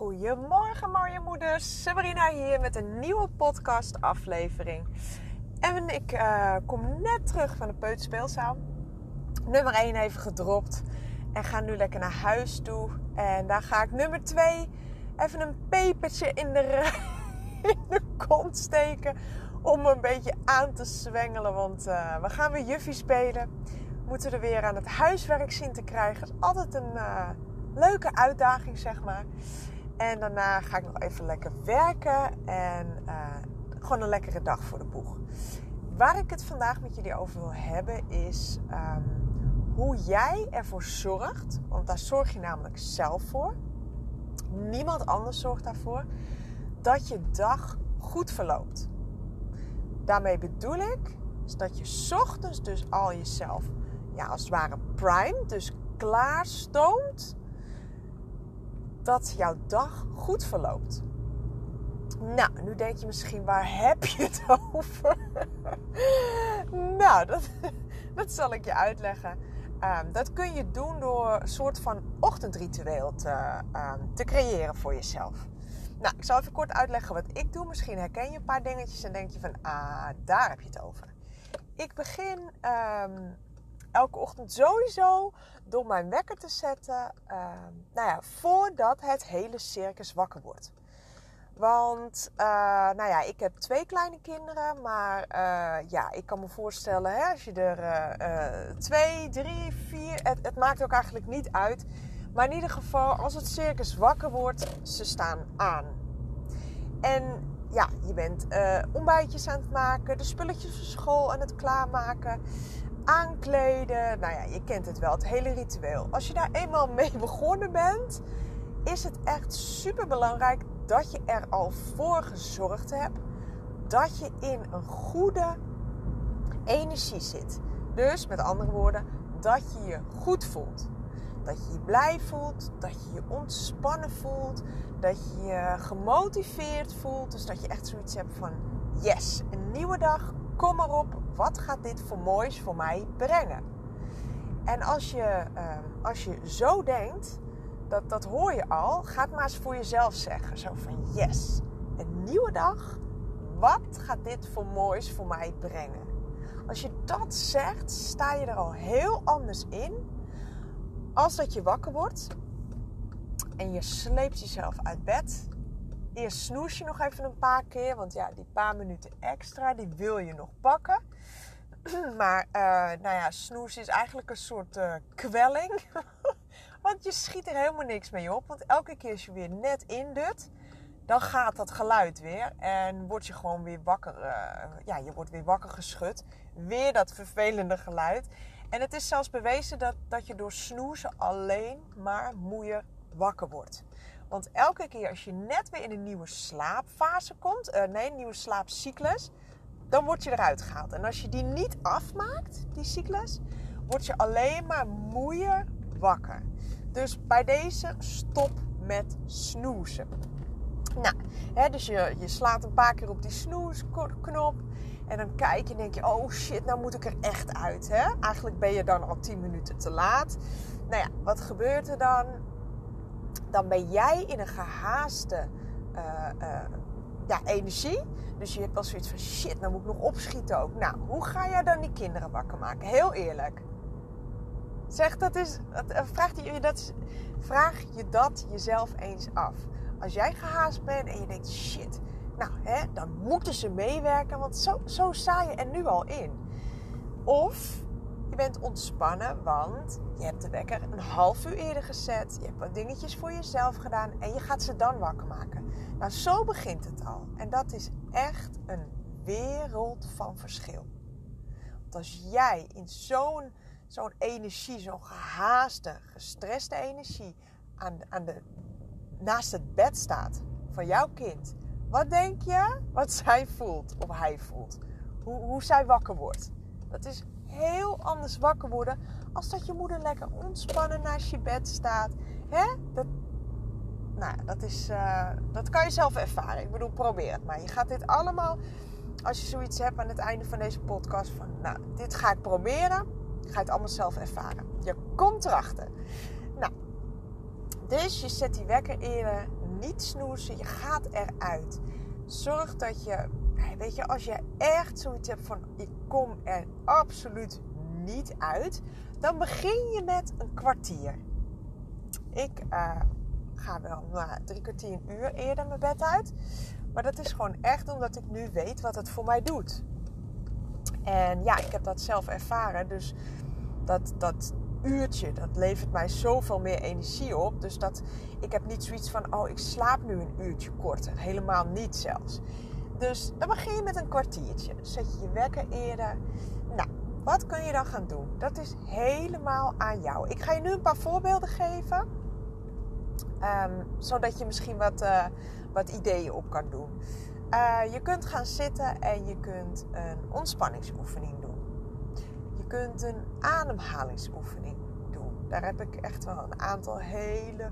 Goedemorgen mooie moeders, Sabrina hier met een nieuwe podcast aflevering. En ik uh, kom net terug van de peuterspeelzaal. Nummer 1 even gedropt en ga nu lekker naar huis toe. En daar ga ik nummer 2 even een pepertje in de, in de kont steken om een beetje aan te zwengelen. Want uh, we gaan weer juffie spelen. We moeten er weer aan het huiswerk zien te krijgen. Is altijd een... Uh, leuke uitdaging, zeg maar. En daarna ga ik nog even lekker werken en uh, gewoon een lekkere dag voor de boeg. Waar ik het vandaag met jullie over wil hebben is um, hoe jij ervoor zorgt, want daar zorg je namelijk zelf voor. Niemand anders zorgt daarvoor dat je dag goed verloopt. Daarmee bedoel ik is dat je ochtends dus al jezelf, ja, als het ware prime, dus klaarstoomt dat jouw dag goed verloopt. Nou, nu denk je misschien, waar heb je het over? nou, dat, zal ik je uitleggen. Um, dat kun je doen door een soort van ochtendritueel te, um, te creëren voor jezelf. Nou, ik zal even kort uitleggen wat ik doe. Misschien herken je een paar dingetjes en denk je van, ah, daar heb je het over. Ik begin um, elke ochtend sowieso door mijn wekker te zetten. Uh, nou ja, voordat het hele circus wakker wordt. Want, uh, nou ja, ik heb twee kleine kinderen. Maar uh, ja, ik kan me voorstellen, hè, als je er uh, twee, drie, vier. Het, het, maakt ook eigenlijk niet uit. Maar in ieder geval, als het circus wakker wordt, ze staan aan. En ja, je bent ontbijtjes aan het maken, de spulletjes voor school aan het klaarmaken aankleden. Nou ja, je kent het wel, het hele ritueel. Als je daar eenmaal mee begonnen bent, is het echt super belangrijk dat je er al voor gezorgd hebt dat je in een goede energie zit. Dus met andere woorden, dat je je goed voelt. Dat je je blij voelt, dat je je ontspannen voelt, dat je je gemotiveerd voelt. Dus dat je echt zoiets hebt van: yes, een nieuwe dag, kom maar op, wat gaat dit voor moois voor mij brengen? En als je, uh, als je zo denkt, dat, dat hoor je al, ga het maar eens voor jezelf zeggen. Zo van yes, een nieuwe dag. Wat gaat dit voor moois voor mij brengen? Als je dat zegt, sta je er al heel anders in als dat je wakker wordt en je sleept jezelf uit bed Eerst snoes je nog even een paar keer. Want ja, die paar minuten extra, die wil je nog pakken. Maar uh, nou ja, snoes is eigenlijk een soort uh, kwelling. want je schiet er helemaal niks mee op. Want elke keer als je weer net indut, dan gaat dat geluid weer. En word je gewoon weer wakker. Uh, ja, je wordt weer wakker geschud. Weer dat vervelende geluid. En het is zelfs bewezen dat, dat je door snoezen alleen maar moeier wakker wordt. Want elke keer als je net weer in een nieuwe slaapfase komt, uh, nee, een nieuwe slaapcyclus, dan word je eruit gehaald. En als je die niet afmaakt, die cyclus, word je alleen maar moeier wakker. Dus bij deze stop met snoezen. Nou, hè, dus je, je slaat een paar keer op die snoesknop. En dan kijk je en denk je, oh shit, nou moet ik er echt uit. Hè? Eigenlijk ben je dan al 10 minuten te laat. Nou ja, wat gebeurt er dan? Dan ben jij in een gehaaste uh, uh, ja, energie. Dus je hebt wel zoiets van shit, nou moet ik nog opschieten ook. Nou, hoe ga jij dan die kinderen wakker maken? Heel eerlijk. Zeg dat is. Eh, vraag je, dat, vraag je dat jezelf eens af. Als jij gehaast bent en je denkt shit, nou hè, dan moeten ze meewerken, want zo, zo je er nu al in. Of ontspannen, want je hebt de wekker een half uur eerder gezet. Je hebt wat dingetjes voor jezelf gedaan en je gaat ze dan wakker maken. Nou, zo begint het al. En dat is echt een wereld van verschil. Want als jij in zo'n zo'n energie, zo'n gehaaste, gestreste energie aan, aan de, naast het bed staat van jouw kind. Wat denk je wat zij voelt of hij voelt? Hoe, hoe zij wakker wordt? Dat is heel anders wakker worden als dat je moeder lekker ontspannen naast je bed staat. Hè? Dat, nou, dat, is, uh, dat kan je zelf ervaren. Ik bedoel, probeer het maar. Je gaat dit allemaal, als je zoiets hebt aan het einde van deze podcast, van nou, dit ga ik proberen, ga je het allemaal zelf ervaren. Je komt erachter. Nou, dus je zet die wekker eerder niet snoezen. Je gaat eruit. Zorg dat je, weet je, als je echt zoiets hebt van ik kom er absoluut niet uit, dan begin je met een kwartier. Ik uh, ga wel uh, drie kwartier, een uur eerder mijn bed uit. Maar dat is gewoon echt omdat ik nu weet wat het voor mij doet. En ja, ik heb dat zelf ervaren. Dus dat, dat uurtje, dat levert mij zoveel meer energie op. Dus dat ik heb niet zoiets van, oh, ik slaap nu een uurtje korter. Helemaal niet zelfs. Dus dan begin je met een kwartiertje. Zet je je wekker eerder. Nou, wat kun je dan gaan doen? Dat is helemaal aan jou. Ik ga je nu een paar voorbeelden geven. Ehm, zodat je misschien wat, uh, wat ideeën op kan doen. Uh, je kunt gaan zitten en je kunt een ontspanningsoefening doen. Je kunt een ademhalingsoefening doen. Daar heb ik echt wel een aantal hele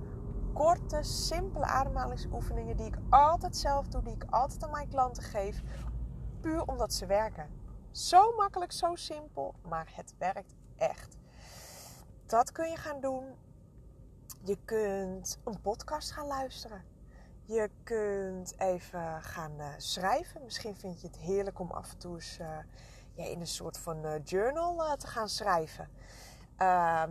korte, simpele ademhalingsoefeningen die ik altijd zelf doe, die ik altijd aan mijn klanten geef, puur omdat ze werken. Zo makkelijk, zo simpel, maar het werkt echt. Dat kun je gaan doen. Je kunt een podcast gaan luisteren. Je kunt even gaan uh, schrijven. Misschien vind je het heerlijk om af en toe eens ja, in een soort van uh, journal te gaan schrijven.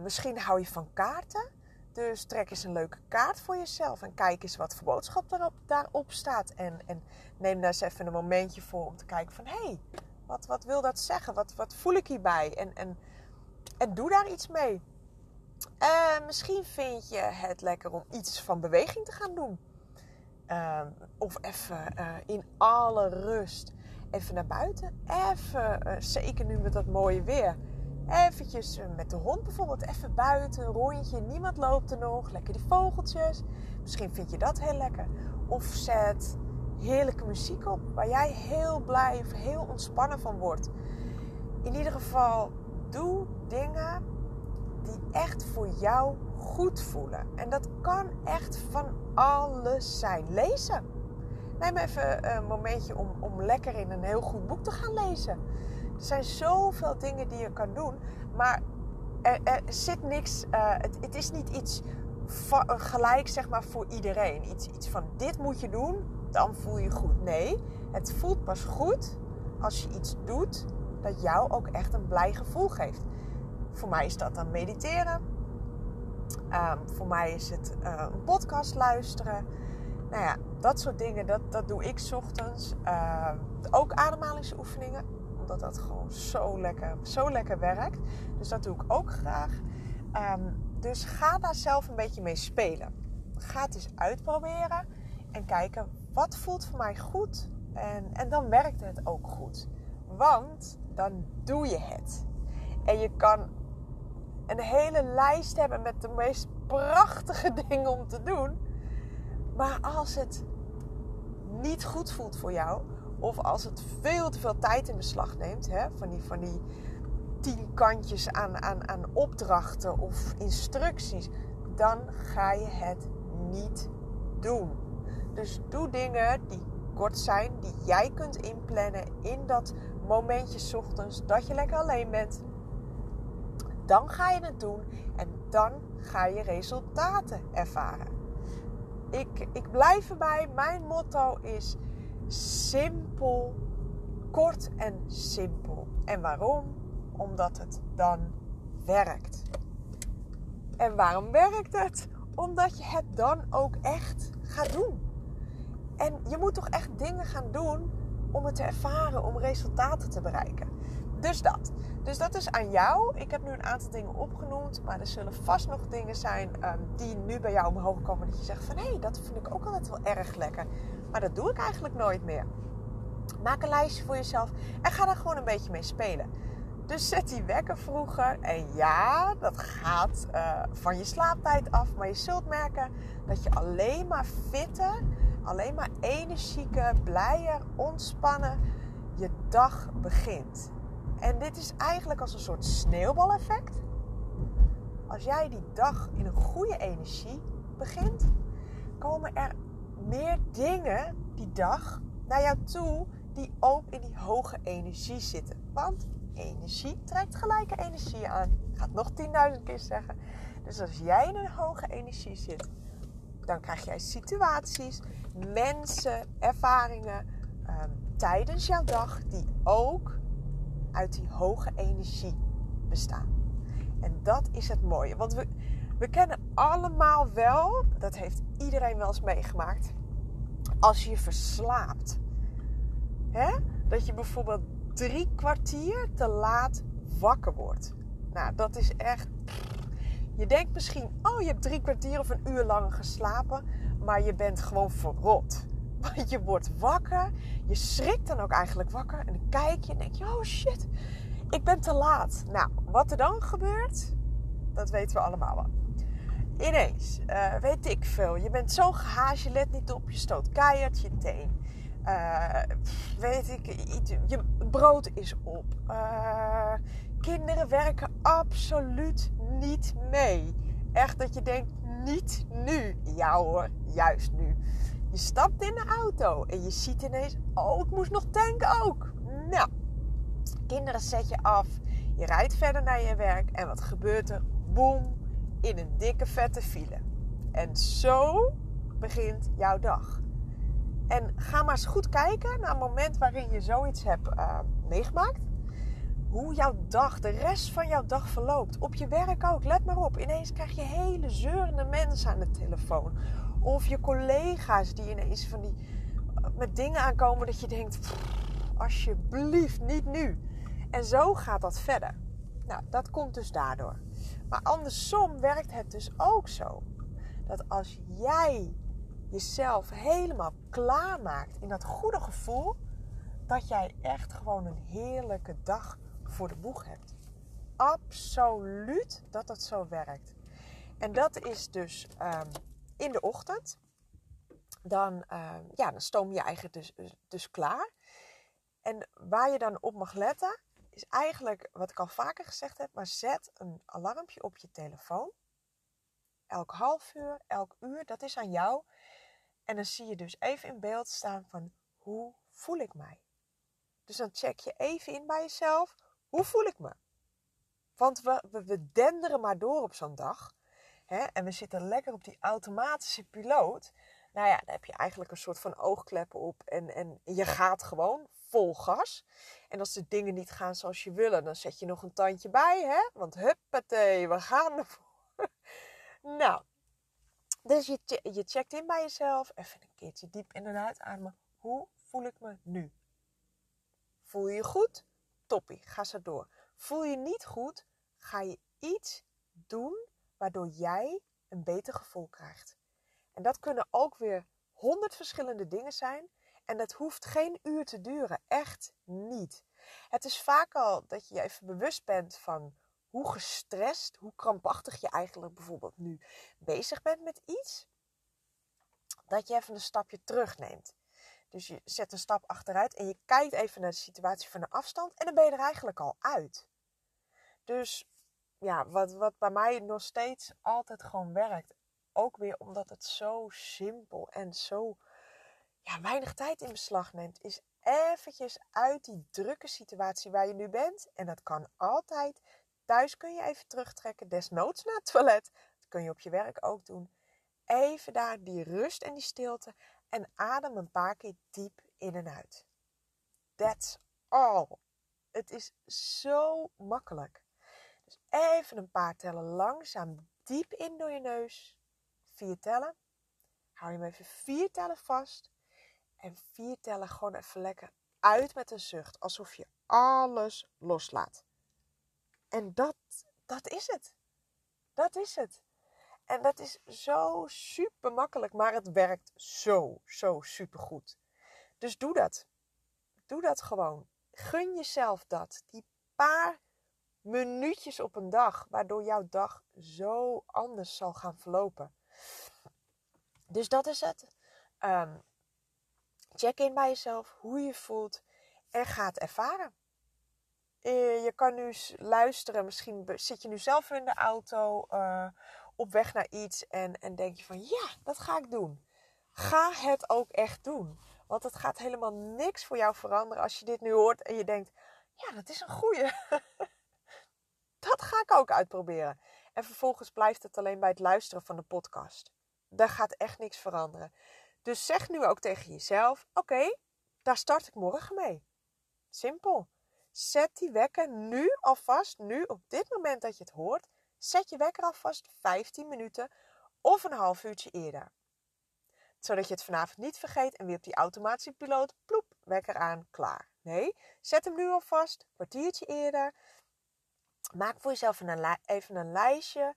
misschien hou je van kaarten. Dus trek eens een leuke kaart voor jezelf en kijk eens wat voor boodschap daarop, daarop staat. En, en neem daar eens even een momentje voor om te kijken van... hé, hey, wat, wat wil dat zeggen? Wat, wat voel ik hierbij? En, en, en doe daar iets mee. misschien vind je het lekker om iets van beweging te gaan doen. Ehm, of even uh, in alle rust even naar buiten. Even, zeker nu met dat mooie weer. Eventjes uh, met de hond bijvoorbeeld even buiten, een rondje. Niemand loopt er nog. Lekker die vogeltjes. Misschien vind je dat heel lekker. Of zet heerlijke muziek op waar jij heel blij of heel ontspannen van wordt. In ieder geval, doe dingen die echt voor jou goed voelen. En dat kan echt van alles zijn. Lezen. Neem even een momentje om, om lekker in een heel goed boek te gaan lezen. Er zijn zoveel dingen die je kan doen, maar er, er zit niks. Uh, het, het, is niet iets gelijk zeg maar voor iedereen. Iets, iets van dit moet je doen, dan voel je goed. Nee, het voelt pas goed als je iets doet dat jou ook echt een blij gevoel geeft. Voor mij is dat dan mediteren. Um, voor mij is het uh, een podcast luisteren. Nou ja, dat soort dingen, dat, dat doe ik ochtends. Uh, ook ademhalingsoefeningen, omdat dat gewoon zo lekker, zo lekker werkt. Dus dat doe ik ook graag. Um, dus ga daar zelf een beetje mee spelen. Ga het eens uitproberen en kijken wat voelt voor mij goed. En, en dan werkt het ook goed. Want dan doe je het. En je kan een hele lijst hebben met de meest prachtige dingen om te doen. Maar als het niet goed voelt voor jou, of als het veel te veel tijd in beslag neemt, hè, van, die, van die tien kantjes aan, aan, aan opdrachten of instructies, dan ga je het niet doen. Dus doe dingen die kort zijn, die jij kunt inplannen in dat momentje ochtends dat je lekker alleen bent dan ga je het doen en dan ga je resultaten ervaren. Ik, ik blijf erbij. Mijn motto is simpel, kort en simpel. En waarom? Omdat het dan werkt. En waarom werkt het? Omdat je het dan ook echt gaat doen. En je moet toch echt dingen gaan doen om het te ervaren, om resultaten te bereiken. Dus dat. Dus dat is aan jou. Ik heb nu een aantal dingen opgenoemd. Maar er zullen vast nog dingen zijn um, die nu bij jou omhoog komen. Dat je zegt van hé, hey, dat vind ik ook altijd wel erg lekker. Maar dat doe ik eigenlijk nooit meer. Maak een lijstje voor jezelf en ga daar gewoon een beetje mee spelen. Dus zet die wekker vroeger. En ja, dat gaat uh, van je slaaptijd af. Maar je zult merken dat je alleen maar fitter, alleen maar energieker, blijer, ontspannen je dag begint. En dit is eigenlijk als een soort sneeuwbaleffect. Als jij die dag in een goede energie begint, komen er meer dingen die dag naar jou toe die ook in die hoge energie zitten. Want energie trekt gelijke energie aan. Ik ga het nog 10.000 keer zeggen. Dus als jij in een hoge energie zit, dan krijg jij situaties, mensen, ervaringen ehm, tijdens jouw dag die ook uit die hoge energie bestaan. En dat is het mooie. Want we, we kennen allemaal wel, dat heeft iedereen wel eens meegemaakt, als je verslaapt. Hè? Dat je bijvoorbeeld drie kwartier te laat wakker wordt. Nou, dat is echt. Je denkt misschien, oh, je hebt drie kwartier of een uur lang geslapen, maar je bent gewoon verrot. Want je wordt wakker, je schrikt dan ook eigenlijk wakker en dan kijk je en denk je, oh shit, ik ben te laat. Nou, wat er dan gebeurt, dat weten we allemaal wel. Ineens, uh, weet ik veel, je bent zo gehaast, je let niet op, je stoot keihard je teen. Uh, weet ik, je brood is op. Uh, kinderen werken absoluut niet mee. Echt dat je denkt, niet nu. Ja hoor, juist nu. Je stapt in de auto en je ziet ineens, oh ik moest nog tanken ook. Nou, kinderen zet je af. Je rijdt verder naar je werk en wat gebeurt er? Boom, in een dikke vette file. En zo begint jouw dag. En ga maar eens goed kijken naar het moment waarin je zoiets hebt uh, meegemaakt. Hoe jouw dag, de rest van jouw dag verloopt. Op je werk ook, let maar op. Ineens krijg je hele zeurende mensen aan de telefoon. Of je collega's die ineens van die, eh, met dingen aankomen dat je denkt... Alsjeblieft, niet nu. En zo gaat dat verder. Nou, dat komt dus daardoor. Maar andersom werkt het dus ook zo. Dat als jij jezelf helemaal klaarmaakt in dat goede gevoel, dat jij echt gewoon een heerlijke dag voor de boeg hebt. Absoluut dat dat zo werkt. En dat is dus um, in de ochtend. Dan, um, ja, dan stoom je eigen dus, dus klaar. En waar je dan op mag letten, is eigenlijk wat ik al vaker gezegd heb, maar zet een alarmpje op je telefoon. Elk half uur, elk uur, dat is aan jou. En dan zie je dus even in beeld staan van hoe voel ik mij. Dus dan check je even in bij jezelf, hoe voel ik me? Want we, we, we denderen maar door op zo'n dag. Hè? En we zitten lekker op die automatische piloot. Nou ja, dan heb je eigenlijk een soort van oogkleppen op. En, en je gaat gewoon vol gas. En als de dingen niet gaan zoals je wil, dan zet je nog een tandje bij. Hè? Want huppatee, we gaan ervoor. nou, dus je, je checkt in bij jezelf. Even een keertje diep in en uitademen. Hoe voel ik me nu? Voel je je goed? Toppie, ga zo door. Voel je niet goed? Ga je iets doen waardoor jij een beter gevoel krijgt. En dat kunnen ook weer honderd verschillende dingen zijn. En dat hoeft geen uur te duren. Echt niet. Het is vaak al dat je je even bewust bent van hoe gestrest, hoe krampachtig je eigenlijk bijvoorbeeld nu bezig bent met iets, dat je even een stapje terugneemt. Dus je zet een stap achteruit en je kijkt even naar de situatie van de afstand en dan ben je er eigenlijk al uit. Dus ja, wat, wat bij mij nog steeds altijd gewoon werkt, ook weer omdat het zo simpel en zo ja, weinig tijd in beslag neemt, is eventjes uit die drukke situatie waar je nu bent. En dat kan altijd Thuis kun je even terugtrekken, desnoods naar het toilet. Dat kun je op je werk ook doen. Even daar die rust en die stilte en adem een paar keer diep in en uit. That's all. Het is zo makkelijk. Dus even een paar tellen langzaam diep in door je neus. Vier tellen. Hou je hem even vier tellen vast. En vier tellen gewoon even lekker uit met een zucht. Alsof je alles loslaat. En dat, dat is het. Dat is het. En dat is zo super makkelijk, maar het werkt zo, zo super goed. Dus doe dat. Doe dat gewoon. Gun jezelf dat. Die paar minuutjes op een dag, waardoor jouw dag zo anders zal gaan verlopen. Dus dat is het. Um, check in bij jezelf, hoe je voelt en ga het ervaren. Eh, je kan nu luisteren. Misschien zit je nu zelf in de auto uh, op weg naar iets en, en denk je van ja, dat ga ik doen. Ga het ook echt doen. Want het gaat helemaal niks voor jou veranderen als je dit nu hoort en je denkt, ja, dat is een goeie. dat ga ik ook uitproberen. En vervolgens blijft het alleen bij het luisteren van de podcast. daar gaat echt niks veranderen. Dus zeg nu ook tegen jezelf: oké, daar start ik morgen mee. Simpel. Zet die wekker nu alvast, nu op dit moment dat je het hoort, zet je wekker alvast 15 minuten of een half uurtje eerder. Zodat je het vanavond niet vergeet en weer op die automatische piloot, ploep, wekker aan, klaar. Nee, zet hem nu alvast, kwartiertje eerder. Maak voor jezelf een, even een lijstje.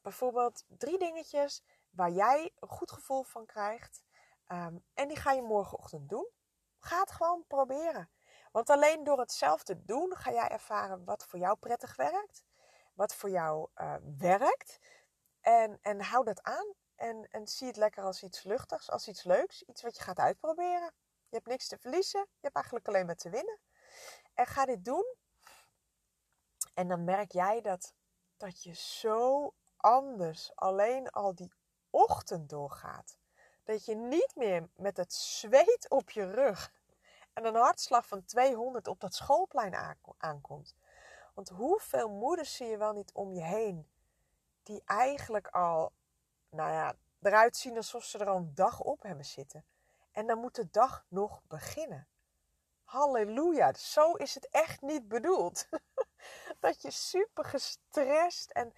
Bijvoorbeeld drie dingetjes waar jij een goed gevoel van krijgt. Ehm, en die ga je morgenochtend doen. Ga het gewoon proberen. Want alleen door het zelf te doen ga jij ervaren wat voor jou prettig werkt. Wat voor jou uh, werkt. En, en hou dat aan. En, en zie het lekker als iets luchtigs, als iets leuks. Iets wat je gaat uitproberen. Je hebt niks te verliezen. Je hebt eigenlijk alleen maar te winnen. En ga dit doen. En dan merk jij dat, dat je zo anders alleen al die ochtend doorgaat. Dat je niet meer met het zweet op je rug en een hartslag van 200 op dat schoolplein aankomt. Want hoeveel moeders zie je wel niet om je heen die eigenlijk al, nou ja, eruit zien alsof ze er al een dag op hebben zitten. En dan moet de dag nog beginnen. Halleluja, zo is het echt niet bedoeld. dat je super gestrest en,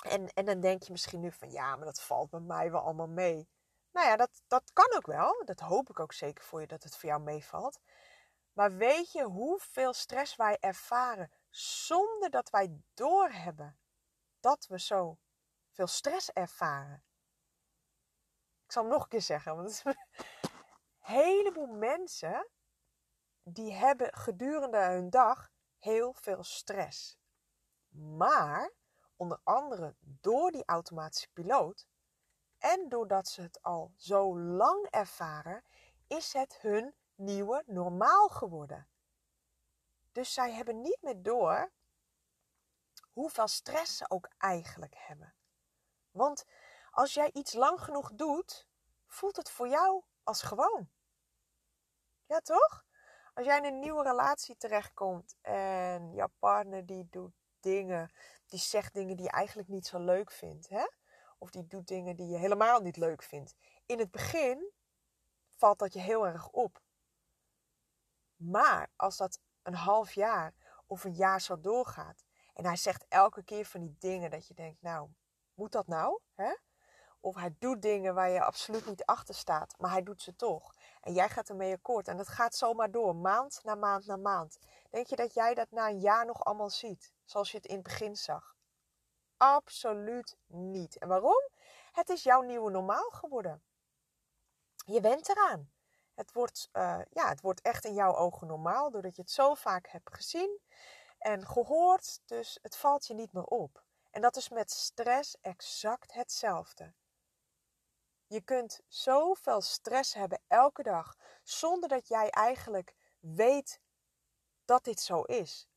en, en dan denk je misschien nu van ja, maar dat valt bij mij wel allemaal mee. Nou ja, dat, dat kan ook wel. Dat hoop ik ook zeker voor je dat het voor jou meevalt. Maar weet je hoeveel stress wij ervaren zonder dat wij doorhebben dat we zo veel stress ervaren? Ik zal hem nog een keer zeggen. Want heleboel mensen die hebben gedurende hun dag heel veel stress. Maar onder andere door die automatische piloot en doordat ze het al zo lang ervaren, is het hun nieuwe normaal geworden. Dus zij hebben niet meer door hoeveel stress ze ook eigenlijk hebben. Want als jij iets lang genoeg doet, voelt het voor jou als gewoon. Ja, toch? Als jij in een nieuwe relatie terechtkomt en jouw partner die doet dingen, die zegt dingen die je eigenlijk niet zo leuk vindt, hè? of die doet dingen die je helemaal niet leuk vindt. In het begin valt dat je heel erg op. Maar als dat een half jaar of een jaar zo doorgaat en hij zegt elke keer van die dingen dat je denkt, nou, moet dat nou? Hè? Of hij doet dingen waar je absoluut niet achter staat, maar hij doet ze toch. En jij gaat ermee akkoord. En dat gaat zomaar door, maand na maand na maand. Denk je dat jij dat na een jaar nog allemaal ziet, zoals je het in het begin zag? Absoluut niet. En waarom? Het is jouw nieuwe normaal geworden. Je bent eraan. Het wordt, uh, ja, het wordt echt in jouw ogen normaal, doordat je het zo vaak hebt gezien en gehoord. Dus het valt je niet meer op. En dat is met stress exact hetzelfde. Je kunt zoveel stress hebben elke dag zonder dat jij eigenlijk weet dat dit zo is.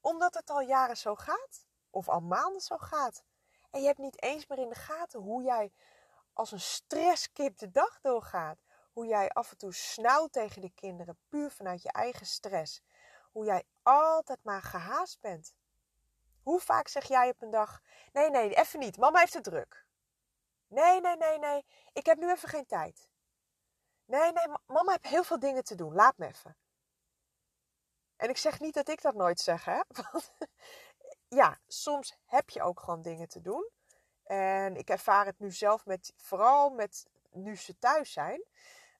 Omdat het al jaren zo gaat of al maanden zo gaat. En je hebt niet eens meer in de gaten hoe jij als een stresskip de dag doorgaat. Hoe jij af en toe snauwt tegen de kinderen, puur vanuit je eigen stress. Hoe jij altijd maar gehaast bent. Hoe vaak zeg jij op een dag: Nee, nee, even niet, mama heeft het druk. Nee, nee, nee, nee, ik heb nu even geen tijd. Nee, nee, mama heeft heel veel dingen te doen, laat me even. En ik zeg niet dat ik dat nooit zeg, hè? Want ja, soms heb je ook gewoon dingen te doen. En ik ervaar het nu zelf met, vooral met nu ze thuis zijn.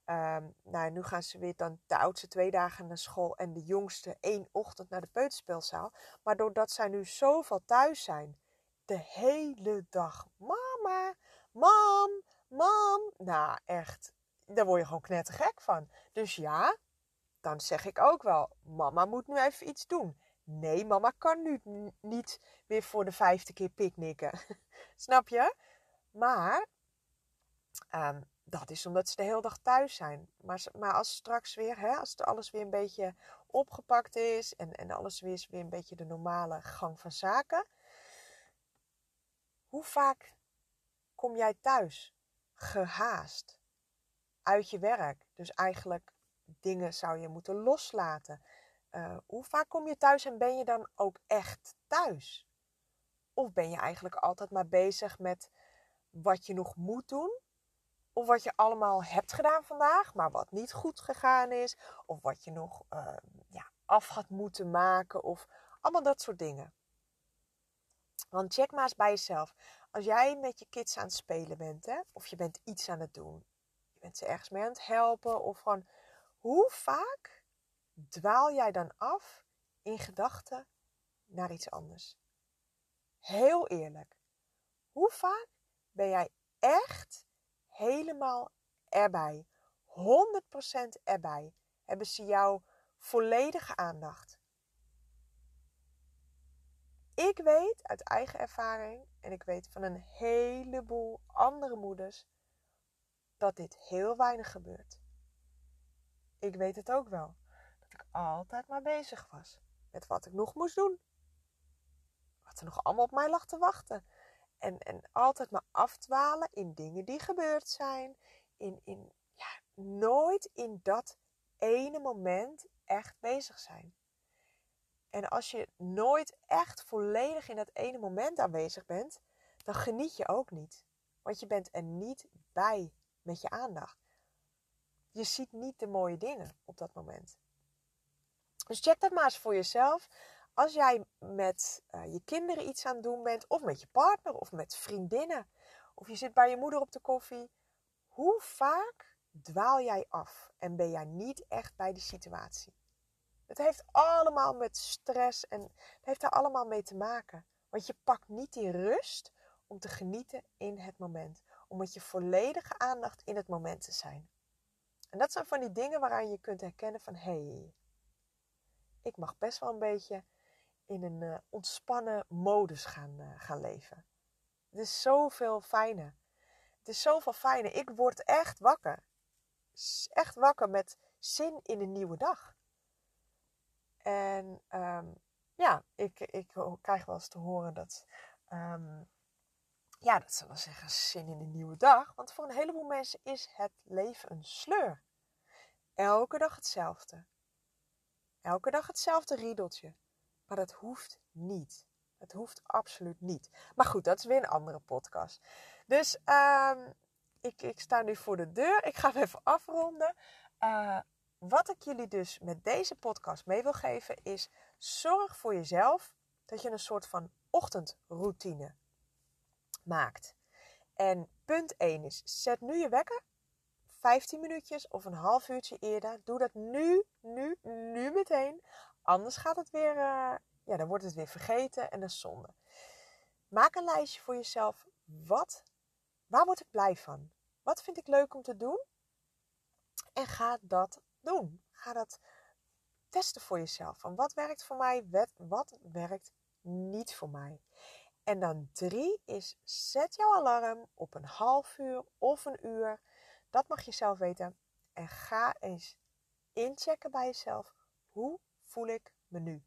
Um, nou, nu gaan ze weer dan de oudste twee dagen naar school en de jongste één ochtend naar de peuterspeelzaal. Maar doordat zij nu zoveel thuis zijn, de hele dag, mama, mam, mam. Nou, echt, daar word je gewoon knettergek van. Dus ja, dan zeg ik ook wel, mama moet nu even iets doen. Nee, mama kan nu niet weer voor de vijfde keer picknicken. Snap je? Maar um, dat is omdat ze de hele dag thuis zijn. Maar, maar als straks weer, hè, als alles weer een beetje opgepakt is en, en alles weer, weer een beetje de normale gang van zaken. Hoe vaak kom jij thuis? Gehaast. Uit je werk. Dus eigenlijk dingen zou je moeten loslaten. Uh, hoe vaak kom je thuis en ben je dan ook echt thuis? Of ben je eigenlijk altijd maar bezig met wat je nog moet doen. Of wat je allemaal hebt gedaan vandaag, maar wat niet goed gegaan is. Of wat je nog uh, ja, af gaat moeten maken. Of allemaal dat soort dingen. Want check maar eens bij jezelf. Als jij met je kids aan het spelen bent, hè, of je bent iets aan het doen. Je bent ze ergens mee aan het helpen. Of gewoon, hoe vaak dwaal jij dan af in gedachten naar iets anders? Heel eerlijk. Hoe vaak ben jij echt helemaal erbij? 100% erbij. Hebben ze jouw volledige aandacht? Ik weet uit eigen ervaring en ik weet van een heleboel andere moeders dat dit heel weinig gebeurt. Ik weet het ook wel, dat ik altijd maar bezig was met wat ik nog moest doen. Wat er nog allemaal op mij lag te wachten. En, en altijd maar afdwalen in dingen die gebeurd zijn. In, in, ja, nooit in dat ene moment echt bezig zijn. En als je nooit echt volledig in dat ene moment aanwezig bent, dan geniet je ook niet. Want je bent er niet bij met je aandacht. Je ziet niet de mooie dingen op dat moment. Dus check dat maar eens voor jezelf. Als jij met uh, je kinderen iets aan het doen bent, of met je partner, of met vriendinnen, of je zit bij je moeder op de koffie, hoe vaak dwaal jij af en ben jij niet echt bij de situatie? Het heeft allemaal met stress en het heeft daar allemaal mee te maken. Want je pakt niet die rust om te genieten in het moment. Om met je volledige aandacht in het moment te zijn. En dat zijn van die dingen waaraan je kunt herkennen van hé, hey, ik mag best wel een beetje in een uh, ontspannen modus gaan, uh, gaan leven. Het is zoveel fijner. Het is zoveel fijner. Ik word echt wakker. Echt wakker met zin in een nieuwe dag. En um, ja, ik, ik krijg wel eens te horen dat, um, ja, dat ze wel zeggen, zin in een nieuwe dag. Want voor een heleboel mensen is het leven een sleur. Elke dag hetzelfde. Elke dag hetzelfde riedeltje. Maar dat hoeft niet. Het hoeft absoluut niet. Maar goed, dat is weer een andere podcast. Dus um, ik, ik sta nu voor de deur. Ik ga hem even afronden. Uh, wat ik jullie dus met deze podcast mee wil geven is: zorg voor jezelf dat je een soort van ochtendroutine maakt. En punt 1 is: zet nu je wekker. 15 minuutjes of een half uurtje eerder. Doe dat nu, nu, nu meteen. Anders gaat het weer, uh, ja, dan wordt het weer vergeten en dat zonde. Maak een lijstje voor jezelf. Wat, waar word ik blij van? Wat vind ik leuk om te doen? En ga dat doen. Ga dat testen voor jezelf. Van wat werkt voor mij, wat werkt niet voor mij. En dan drie is zet jouw alarm op een half uur of een uur. Dat mag je zelf weten. En ga eens inchecken bij jezelf. Hoe voel ik me nu?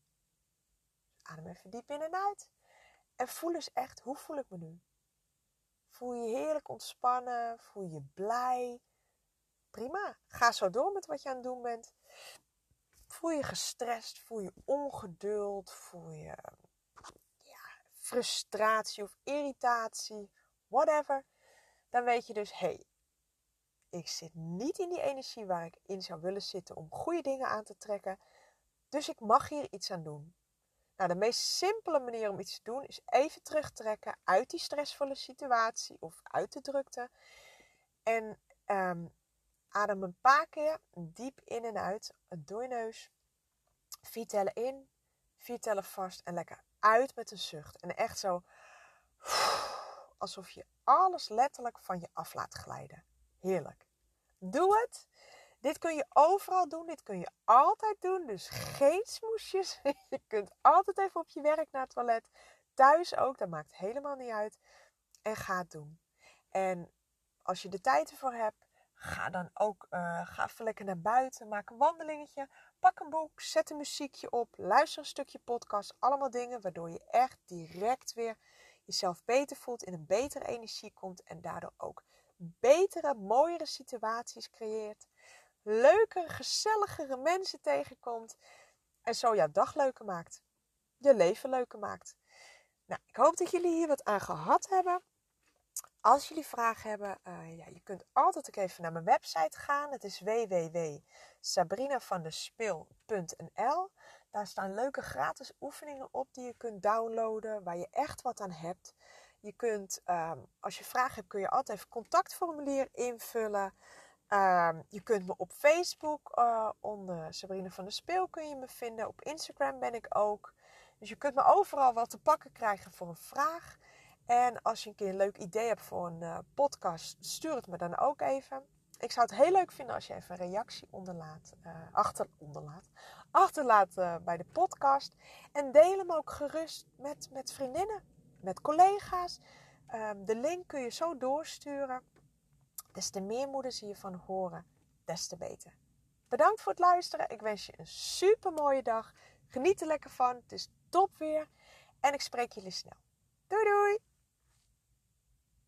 Adem even diep in en uit. En voel eens echt, hoe voel ik me nu? Voel je heerlijk ontspannen? Voel je blij? Prima. Ga zo door met wat je aan het doen bent. Voel je gestrest, voel je ongeduld, voel je ja, frustratie of irritatie, whatever. Dan weet je dus, hé, hey, ik zit niet in die energie waar ik in zou willen zitten om goede dingen aan te trekken. Dus ik mag hier iets aan doen. Nou, de meest simpele manier om iets te doen is even terugtrekken uit die stressvolle situatie of uit de drukte. En um, Adem een paar keer diep in en uit door je neus. Vier tellen in, vier tellen vast en lekker uit met een zucht. En echt zo alsof je alles letterlijk van je af laat glijden. Heerlijk. Doe het. Dit kun je overal doen. Dit kun je altijd doen. Dus geen smoesjes. Je kunt altijd even op je werk naar het toilet. Thuis ook. Dat maakt helemaal niet uit. En ga het doen. En als je de tijd ervoor hebt, Ga dan ook uh, ga even lekker naar buiten. Maak een wandelingetje. Pak een boek. Zet een muziekje op. Luister een stukje podcast. Allemaal dingen waardoor je echt direct weer jezelf beter voelt. In een betere energie komt. En daardoor ook betere, mooiere situaties creëert. Leukere, gezelligere mensen tegenkomt. En zo jouw dag leuker maakt. Je leven leuker maakt. Nou, ik hoop dat jullie hier wat aan gehad hebben. Als jullie vragen hebben, uh, ja, je kunt altijd ook even naar mijn website gaan. Het is www.sabrinavandespil.nl. Daar staan leuke gratis oefeningen op die je kunt downloaden, waar je echt wat aan hebt. Je kunt, um, als je vragen hebt, kun je altijd even contactformulier invullen. Um, je kunt me op Facebook uh, onder Sabrina van der Speel kun je me vinden. Op Instagram ben ik ook. Dus je kunt me overal wat te pakken krijgen voor een vraag. En als je een keer een leuk idee hebt voor een uh, podcast, stuur het me dan ook even. Ik zou het heel leuk vinden als je even een reactie onderlaat, uh, achter, onderlaat, achterlaat uh, bij de podcast. En deel hem ook gerust met, met vriendinnen, met collega's. Um, de link kun je zo doorsturen. Des te meer moeders hiervan horen, des te beter. Bedankt voor het luisteren. Ik wens je een super mooie dag. Geniet er lekker van. Het is top weer. En ik spreek jullie snel. Doei doei!